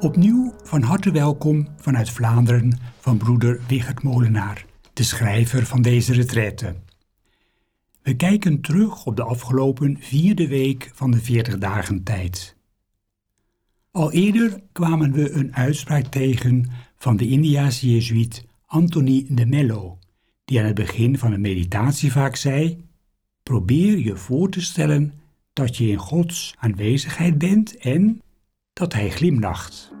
Opnieuw van harte welkom vanuit Vlaanderen van broeder Wigert Molenaar, de schrijver van deze retraite. We kijken terug op de afgelopen vierde week van de 40 dagen tijd. Al eerder kwamen we een uitspraak tegen van de Indiase jezuïet Anthony de Mello, die aan het begin van een meditatie vaak zei: Probeer je voor te stellen dat je in Gods aanwezigheid bent en dat Hij glimlacht.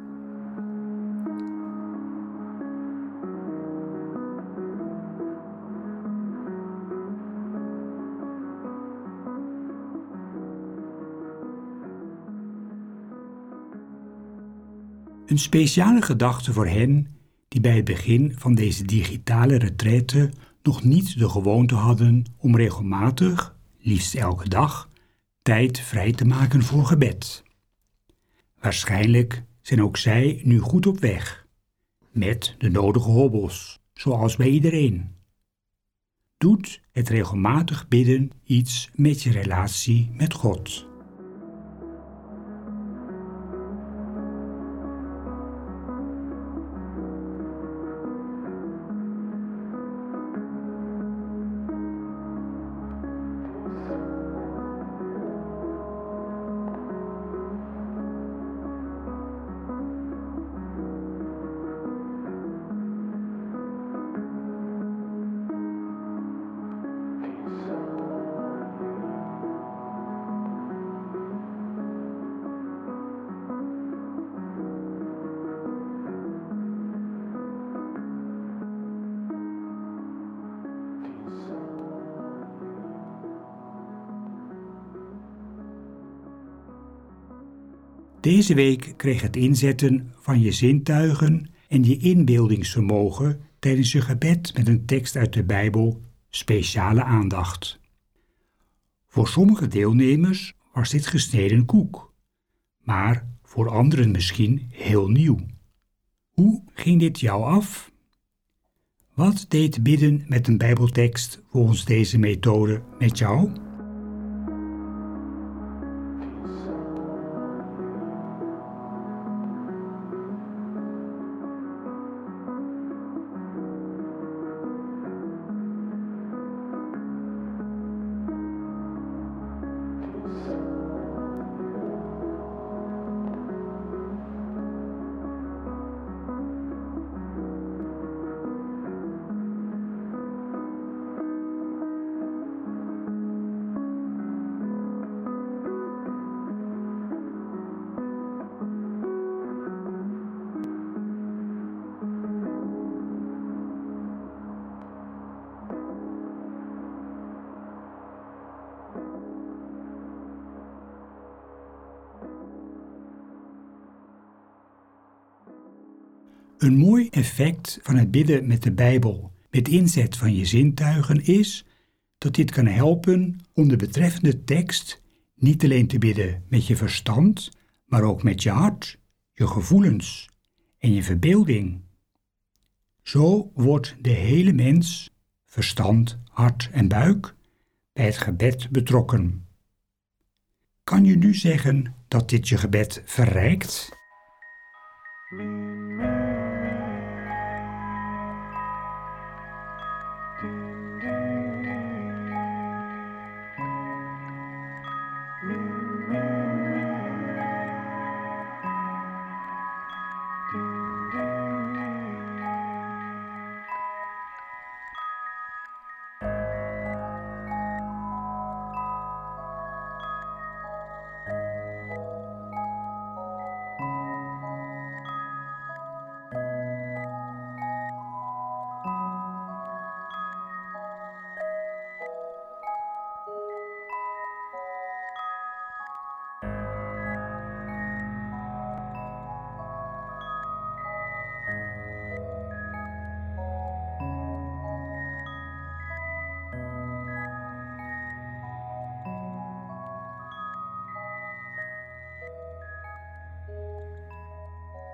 Een speciale gedachte voor hen die bij het begin van deze digitale retraite nog niet de gewoonte hadden om regelmatig, liefst elke dag, tijd vrij te maken voor gebed. Waarschijnlijk zijn ook zij nu goed op weg, met de nodige hobbels, zoals bij iedereen. Doet het regelmatig bidden iets met je relatie met God? Deze week kreeg het inzetten van je zintuigen en je inbeeldingsvermogen tijdens je gebed met een tekst uit de Bijbel speciale aandacht. Voor sommige deelnemers was dit gesneden koek, maar voor anderen misschien heel nieuw. Hoe ging dit jou af? Wat deed bidden met een Bijbeltekst volgens deze methode met jou? Een mooi effect van het bidden met de Bijbel met inzet van je zintuigen is dat dit kan helpen om de betreffende tekst niet alleen te bidden met je verstand, maar ook met je hart, je gevoelens en je verbeelding. Zo wordt de hele mens, verstand, hart en buik, bij het gebed betrokken. Kan je nu zeggen dat dit je gebed verrijkt? Mm-hmm.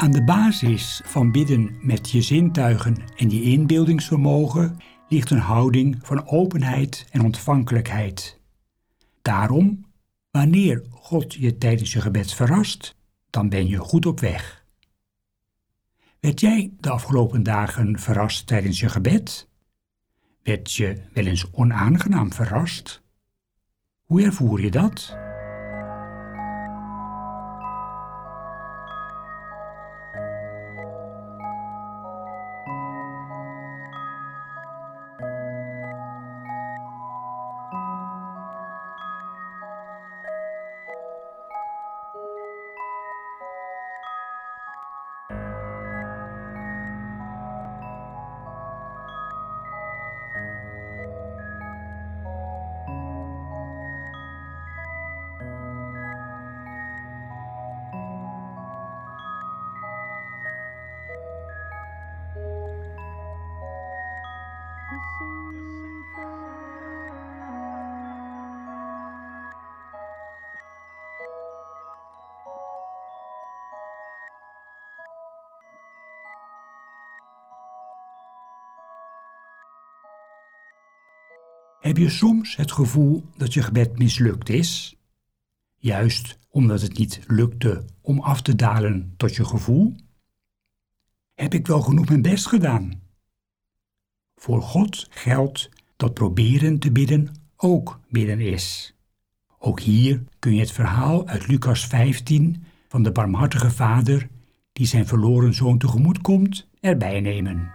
Aan de basis van bidden met je zintuigen en je inbeeldingsvermogen ligt een houding van openheid en ontvankelijkheid. Daarom, wanneer God je tijdens je gebed verrast, dan ben je goed op weg. Werd jij de afgelopen dagen verrast tijdens je gebed? Werd je wel eens onaangenaam verrast? Hoe ervoer je dat? Heb je soms het gevoel dat je gebed mislukt is? Juist omdat het niet lukte om af te dalen tot je gevoel? Heb ik wel genoeg mijn best gedaan? Voor God geldt dat proberen te bidden ook bidden is. Ook hier kun je het verhaal uit Lucas 15 van de barmhartige vader die zijn verloren zoon tegemoet komt erbij nemen.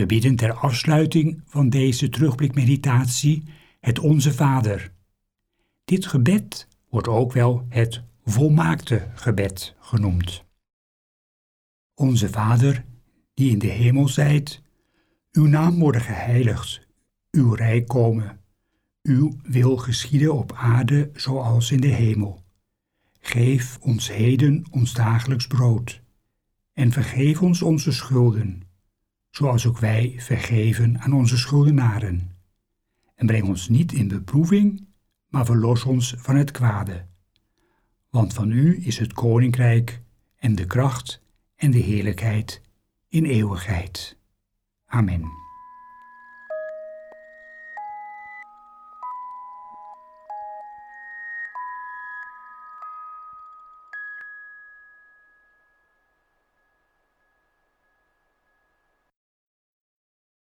We bidden ter afsluiting van deze terugblikmeditatie het Onze Vader. Dit gebed wordt ook wel het volmaakte gebed genoemd. Onze Vader, die in de hemel zijt, uw naam worden geheiligd, uw rijk komen, uw wil geschieden op aarde zoals in de hemel. Geef ons heden ons dagelijks brood en vergeef ons onze schulden zoals ook wij vergeven aan onze schuldenaren. En breng ons niet in beproeving, maar verlos ons van het kwade. Want van u is het koninkrijk en de kracht en de heerlijkheid in eeuwigheid. Amen.